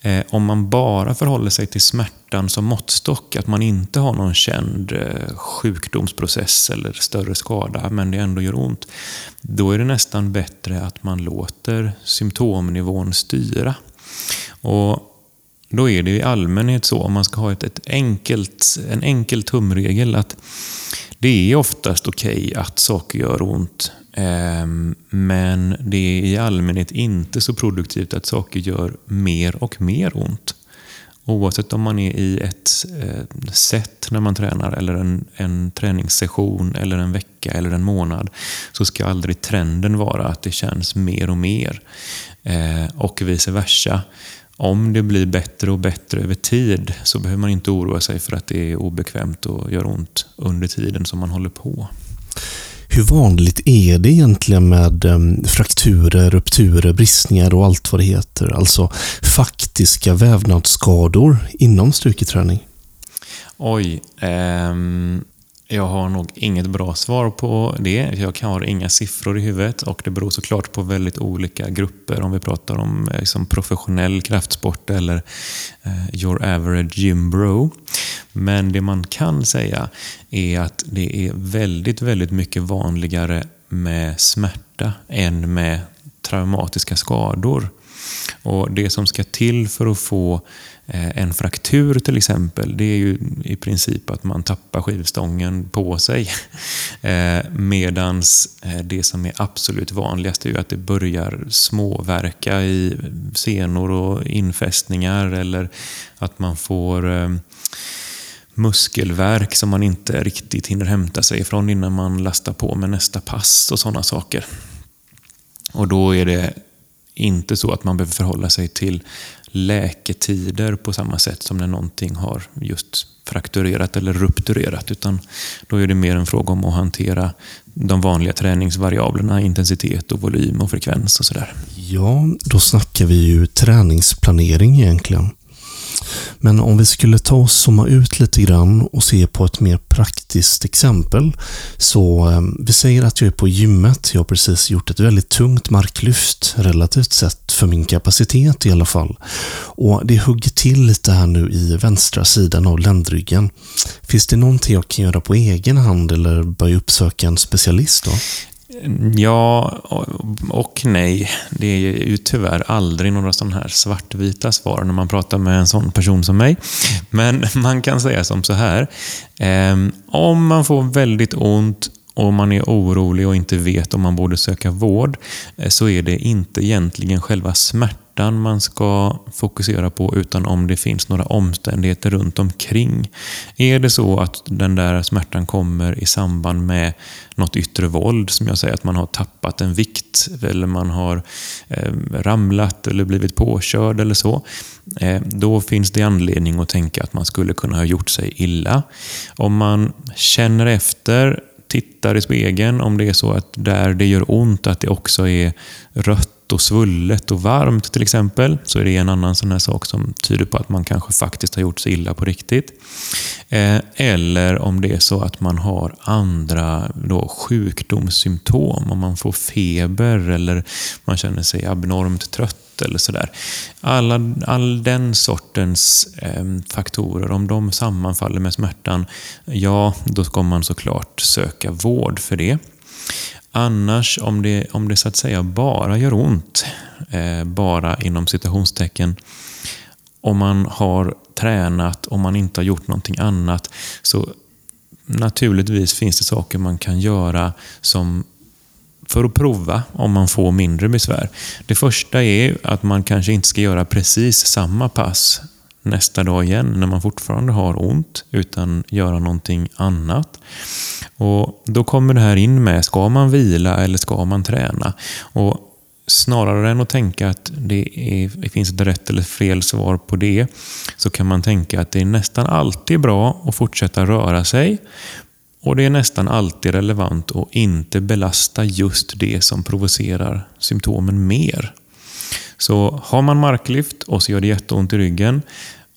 Eh, om man bara förhåller sig till smärtan som måttstock, att man inte har någon känd eh, sjukdomsprocess eller större skada, men det ändå gör ont, då är det nästan bättre att man låter symptomnivån styra. Och då är det i allmänhet så, om man ska ha ett, ett enkelt, en enkel tumregel, att det är oftast okej okay att saker gör ont Ehm, men det är i allmänhet inte så produktivt att saker gör mer och mer ont. Oavsett om man är i ett eh, set sätt när man tränar, eller en, en träningssession, eller en vecka eller en månad, så ska aldrig trenden vara att det känns mer och mer. Eh, och vice versa. Om det blir bättre och bättre över tid så behöver man inte oroa sig för att det är obekvämt och gör ont under tiden som man håller på. Hur vanligt är det egentligen med ehm, frakturer, rupturer, bristningar och allt vad det heter? Alltså faktiska vävnadsskador inom styrketräning? Oj, ehm, jag har nog inget bra svar på det. Jag har inga siffror i huvudet och det beror såklart på väldigt olika grupper. Om vi pratar om eh, liksom professionell kraftsport eller eh, your average gym bro. Men det man kan säga är att det är väldigt, väldigt mycket vanligare med smärta än med traumatiska skador. Och Det som ska till för att få Eh, Eh, en fraktur till exempel, det är ju i princip att man tappar skivstången på sig. Eh, Medan eh, det som är absolut vanligast är att det börjar småverka i senor och infästningar eller att man får muskelverk som man inte riktigt hinner hämta sig ifrån innan man lastar på med nästa pass och sådana saker. Och då är det inte så att man behöver förhålla sig till läketider på samma sätt som när någonting har just frakturerat eller rupturerat. Utan då är det mer en fråga om att hantera de vanliga träningsvariablerna, intensitet och volym och frekvens och sådär. Ja, då snackar vi ju träningsplanering egentligen. Men om vi skulle ta och zooma ut lite grann och se på ett mer praktiskt exempel. Så eh, vi säger att jag är på gymmet. Jag har precis gjort ett väldigt tungt marklyft relativt sett för min kapacitet i alla fall. Och det hugger till lite här nu i vänstra sidan av ländryggen. Finns det någonting jag kan göra på egen hand eller börja uppsöka en specialist då? Ja och nej. Det är ju tyvärr aldrig några sådana här svartvita svar när man pratar med en sån person som mig. Men man kan säga som så här. Ehm, om man får väldigt ont och man är orolig och inte vet om man borde söka vård eh, så är det inte egentligen själva smärtan man ska fokusera på utan om det finns några omständigheter runt omkring. Är det så att den där smärtan kommer i samband med något yttre våld, som jag säger att man har tappat en vikt eller man har eh, ramlat eller blivit påkörd eller så. Eh, då finns det anledning att tänka att man skulle kunna ha gjort sig illa. Om man känner efter tittar i spegeln, om det är så att där det gör ont, att det också är rött och svullet och varmt till exempel, så är det en annan sån här sak som tyder på att man kanske faktiskt har gjort sig illa på riktigt. Eh, eller om det är så att man har andra då sjukdomssymptom, om man får feber eller man känner sig abnormt trött eller sådär. Alla, all den sortens eh, faktorer, om de sammanfaller med smärtan, ja, då ska man såklart söka vård för det. Annars, om det, om det så att säga bara gör ont, eh, bara inom citationstecken, om man har tränat och man inte har gjort någonting annat, så naturligtvis finns det saker man kan göra som för att prova om man får mindre besvär. Det första är att man kanske inte ska göra precis samma pass nästa dag igen när man fortfarande har ont, utan göra någonting annat. Och Då kommer det här in med, ska man vila eller ska man träna? Och Snarare än att tänka att det, är, det finns ett rätt eller fel svar på det, så kan man tänka att det är nästan alltid bra att fortsätta röra sig. Och det är nästan alltid relevant att inte belasta just det som provocerar symptomen mer. Så har man marklyft och så gör det jätteont i ryggen,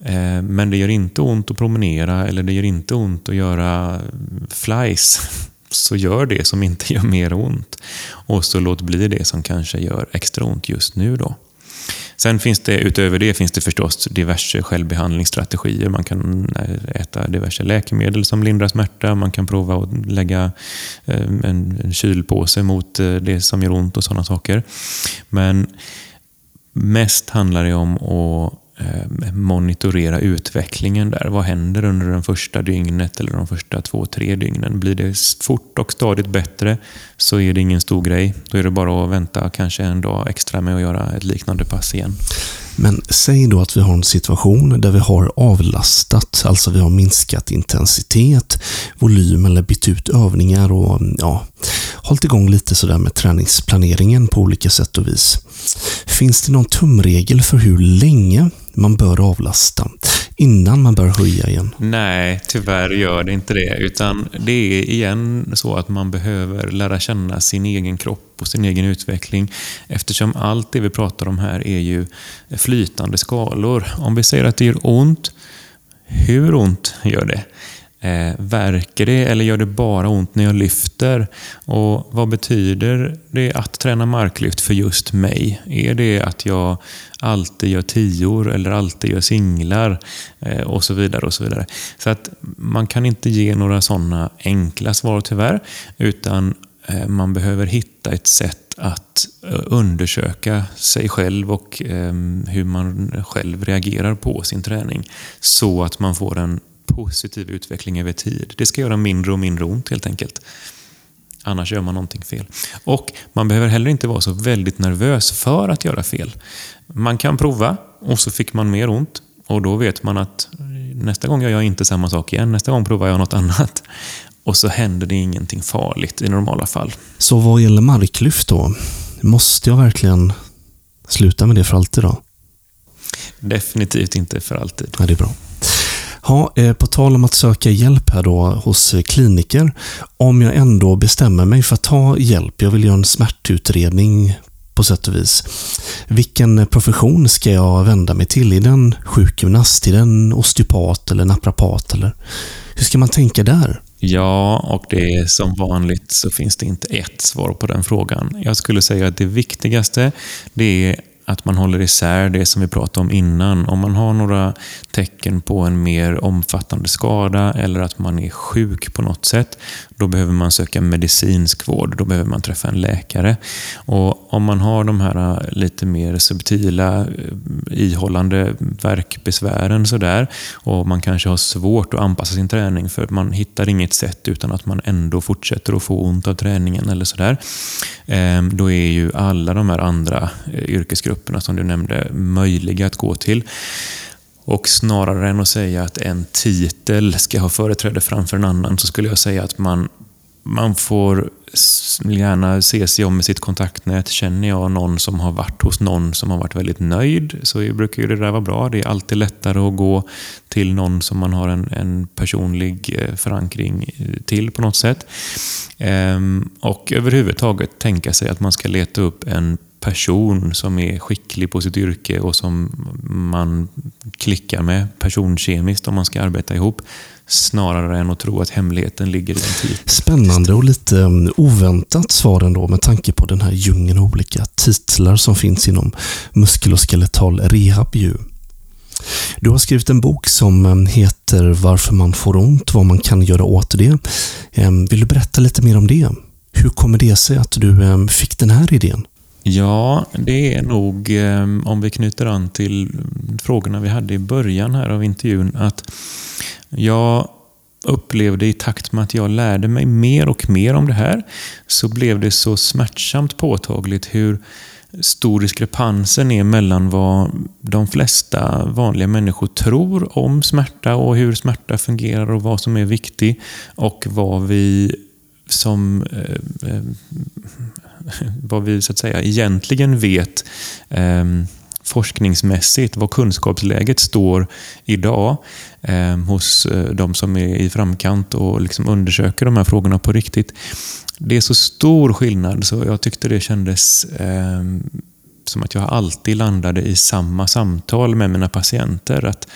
eh, men det gör inte ont att promenera eller det gör inte ont att göra flies, så gör det som inte gör mer ont. Och så låt bli det som kanske gör extra ont just nu då. Sen finns det utöver det finns det förstås diverse självbehandlingsstrategier. Man kan eh, äta diverse läkemedel som lindrar smärta. Man kan prova att lägga eh, en kylpåse mot det som gör ont och sådana saker. Men mest handlar det om att eh, monitorera utvecklingen där. Vad händer under den första dygnet eller de första två, tre dygnen? Blir det fort och stadigt bättre så är det ingen stor grej. Då är det bara att vänta kanske en dag extra med att göra ett liknande pass igen. Men säg då att vi har en situation där vi har avlastat, alltså vi har minskat intensitet, volym eller bytt ut övningar och ja, hållit igång lite sådär med träningsplaneringen på olika sätt och vis. Finns det någon tumregel för hur länge man bör avlasta innan man bör höja igen? Nej, tyvärr gör det inte det. Utan det är igen så att man behöver lära känna sin egen kropp och sin egen utveckling. Eftersom allt det vi pratar om här är ju flytande skalor. Om vi säger att det gör ont, hur ont gör det? Eh, verkar det eller gör det bara ont när jag lyfter? Och Vad betyder det att träna marklyft för just mig? Är det att jag alltid gör tior eller alltid gör singlar? Eh, och så vidare. och så vidare. Så att Man kan inte ge några sådana enkla svar tyvärr, utan eh, man behöver hitta ett sätt att eh, undersöka sig själv och eh, hur man själv reagerar på sin träning så att man får en positiv utveckling över tid. Det ska göra mindre och mindre ont helt enkelt. Annars gör man någonting fel. Och man behöver heller inte vara så väldigt nervös för att göra fel. Man kan prova och så fick man mer ont och då vet man att nästa gång gör jag inte samma sak igen. Nästa gång provar jag något annat. Och så händer det ingenting farligt i normala fall. Så vad gäller marklyft då? Måste jag verkligen sluta med det för alltid då? Definitivt inte för alltid. Ja, det är bra. Ja, eh, på tal om att söka hjälp här då hos eh, kliniker. Om jag ändå bestämmer mig för att ta hjälp, jag vill göra en smärtutredning på sätt och vis. Vilken profession ska jag vända mig till? Är det en sjukgymnast, är den en osteopat eller naprapat? Eller? Hur ska man tänka där? Ja, och det är som vanligt så finns det inte ett svar på den frågan. Jag skulle säga att det viktigaste det är att man håller isär det som vi pratade om innan. Om man har några tecken på en mer omfattande skada eller att man är sjuk på något sätt, då behöver man söka medicinsk vård. Då behöver man träffa en läkare. Och Om man har de här äh, lite mer subtila äh, ihållande verkbesvären sådär, och man kanske har svårt att anpassa sin träning för man hittar inget sätt utan att man ändå fortsätter att få ont av träningen eller sådär. Ehm, då är ju alla de här andra äh, yrkesgrupperna som du nämnde möjliga att gå till. Och snarare än att säga att en titel ska ha företräde framför en annan så skulle jag säga att man, man får gärna se sig om med sitt kontaktnät. Känner jag någon som har varit hos någon som har varit väldigt nöjd så brukar ju det där vara bra. Det är alltid lättare att gå till någon som man har en, en personlig eh, förankring eh, till på något sätt. Ehm, och överhuvudtaget tänka sig att man ska leta upp en person som är skicklig på sitt yrke och som man klickar med personkemiskt om man ska arbeta ihop. Snarare än att tro att hemligheten ligger i den titeln. Spännande och lite mm, oväntat svar ändå med tanke på den här djungeln av olika titlar som finns inom muskel och skeletal rehab. Du har skrivit en bok som mm, heter Varför man får ont, vad man kan göra åt det. Mm, vill du berätta lite mer om det? Hur kommer det sig att du fick den här idén? Ja, det är nog, eh, om vi knyter an till frågorna vi hade i början här av intervjun, att jag upplevde i takt med att jag lärde mig mer och mer om det här, så blev det så smärtsamt påtagligt hur stor diskrepansen är mellan vad de flesta vanliga människor tror om smärta och hur smärta fungerar och vad som är viktigt och vad vi som eh, eh vad vi så att säga egentligen vet eh, forskningsmässigt, vad kunskapsläget står idag ehm, eh, hos de som är i framkant och liksom undersöker de här frågorna på riktigt. Det är så stor skillnad så jag tyckte det kändes eh, som att jag alltid landade i samma samtal med mina patienter. Att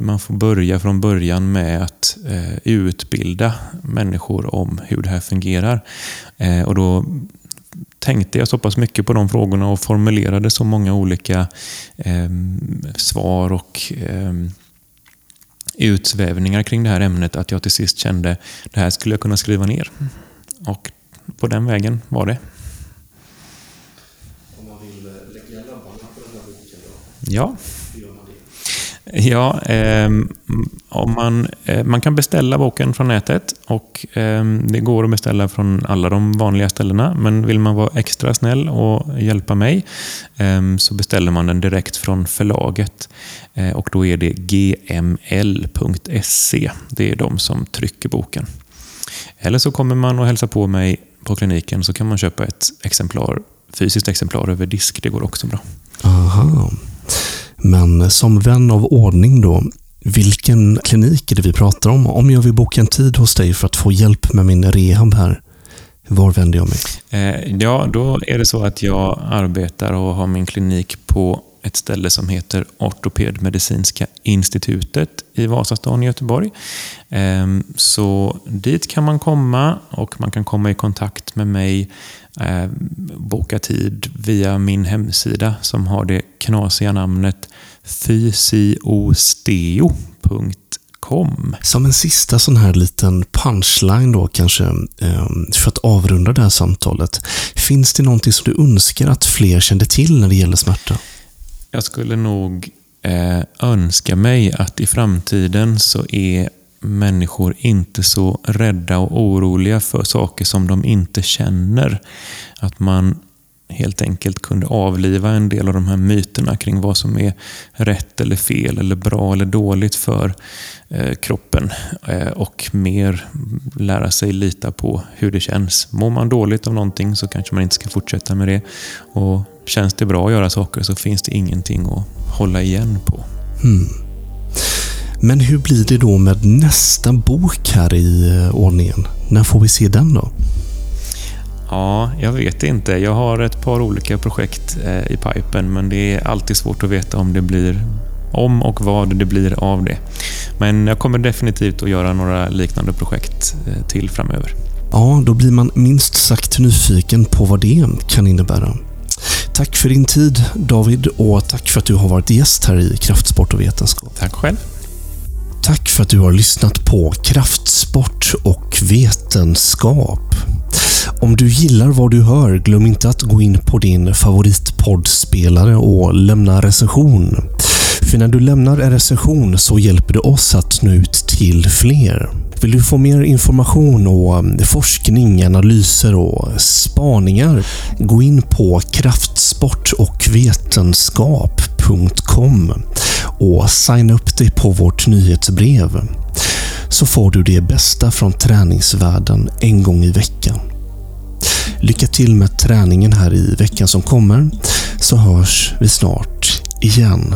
man får börja från början med att eh, utbilda människor om hur det här fungerar. Eh, och då tänkte jag så pass mycket på de frågorna och formulerade så många olika eh, svar och eh, utsvävningar kring det här ämnet att jag till sist kände att det här skulle jag kunna skriva ner. Och på den vägen var det. Om man vill lägga labbarna på den här boken då? Ja. Ja, eh, om man, eh, man kan beställa boken från nätet och eh, det går att beställa från alla de vanliga ställena. Men vill man vara extra snäll och hjälpa mig ehm, så beställer man den direkt från förlaget. Eh, och då är det gml.se. Det är de som trycker boken. Eller så kommer man och hälsar på mig på kliniken så kan man köpa ett exemplar, fysiskt exemplar över disk. Det går också bra. Aha. Men som vän av ordning då, vilken klinik är det vi pratar om? Om jag vill boka en tid hos dig för att få hjälp med min rehab här, var vänder jag mig? Eh, ja, då är det så att jag arbetar och har min klinik på ett ställe som heter Ortopedmedicinska institutet i Vasastan i Göteborg. Ehm, så dit kan man komma och man kan komma i kontakt med mig, eh, boka tid via min hemsida som har det knasiga namnet fysiosteo.com. Som en sista sån här liten punchline då kanske, ehm, för att avrunda det här samtalet. Finns det någonting som du önskar att fler kände till när det gäller smärta? Jag skulle nog eh, önska mig att i framtiden så är människor inte så rädda och oroliga för saker som de inte känner. Att man helt enkelt kunde avliva en del av de här myterna kring vad som är rätt eller fel eller bra eller dåligt för eh, kroppen eh, och mer lära sig lita på hur det känns. Mår man dåligt av någonting så kanske man inte ska fortsätta med det. Och Känns det bra att göra saker så finns det ingenting att hålla igen på. Hmm. Men hur blir det då med nästa bok här i eh, ordningen? När får vi se den då? Ja, jag vet inte. Jag har ett par olika projekt eh, i pipen men det är alltid svårt att veta om det blir om och vad det blir av det. Men jag kommer definitivt att göra några liknande projekt eh, till framöver. Ja, då blir man minst sagt nyfiken på vad det kan innebära. Tack för din tid David och tack för att du har varit gäst här i Kraftsport och vetenskap. Tack själv. Tack för att du har lyssnat på Kraftsport och vetenskap. Om du gillar vad du hör, glöm inte att gå in på din favoritpoddspelare och lämna recension. För när du lämnar en recension så hjälper det oss att nå ut till fler. Vill du få mer information och forskning, analyser och spaningar? Gå in på kraftsportochvetenskap.com och signa upp dig på vårt nyhetsbrev. Så får du det bästa från träningsvärlden en gång i veckan. Lycka till med träningen här i veckan som kommer, så hörs vi snart igen.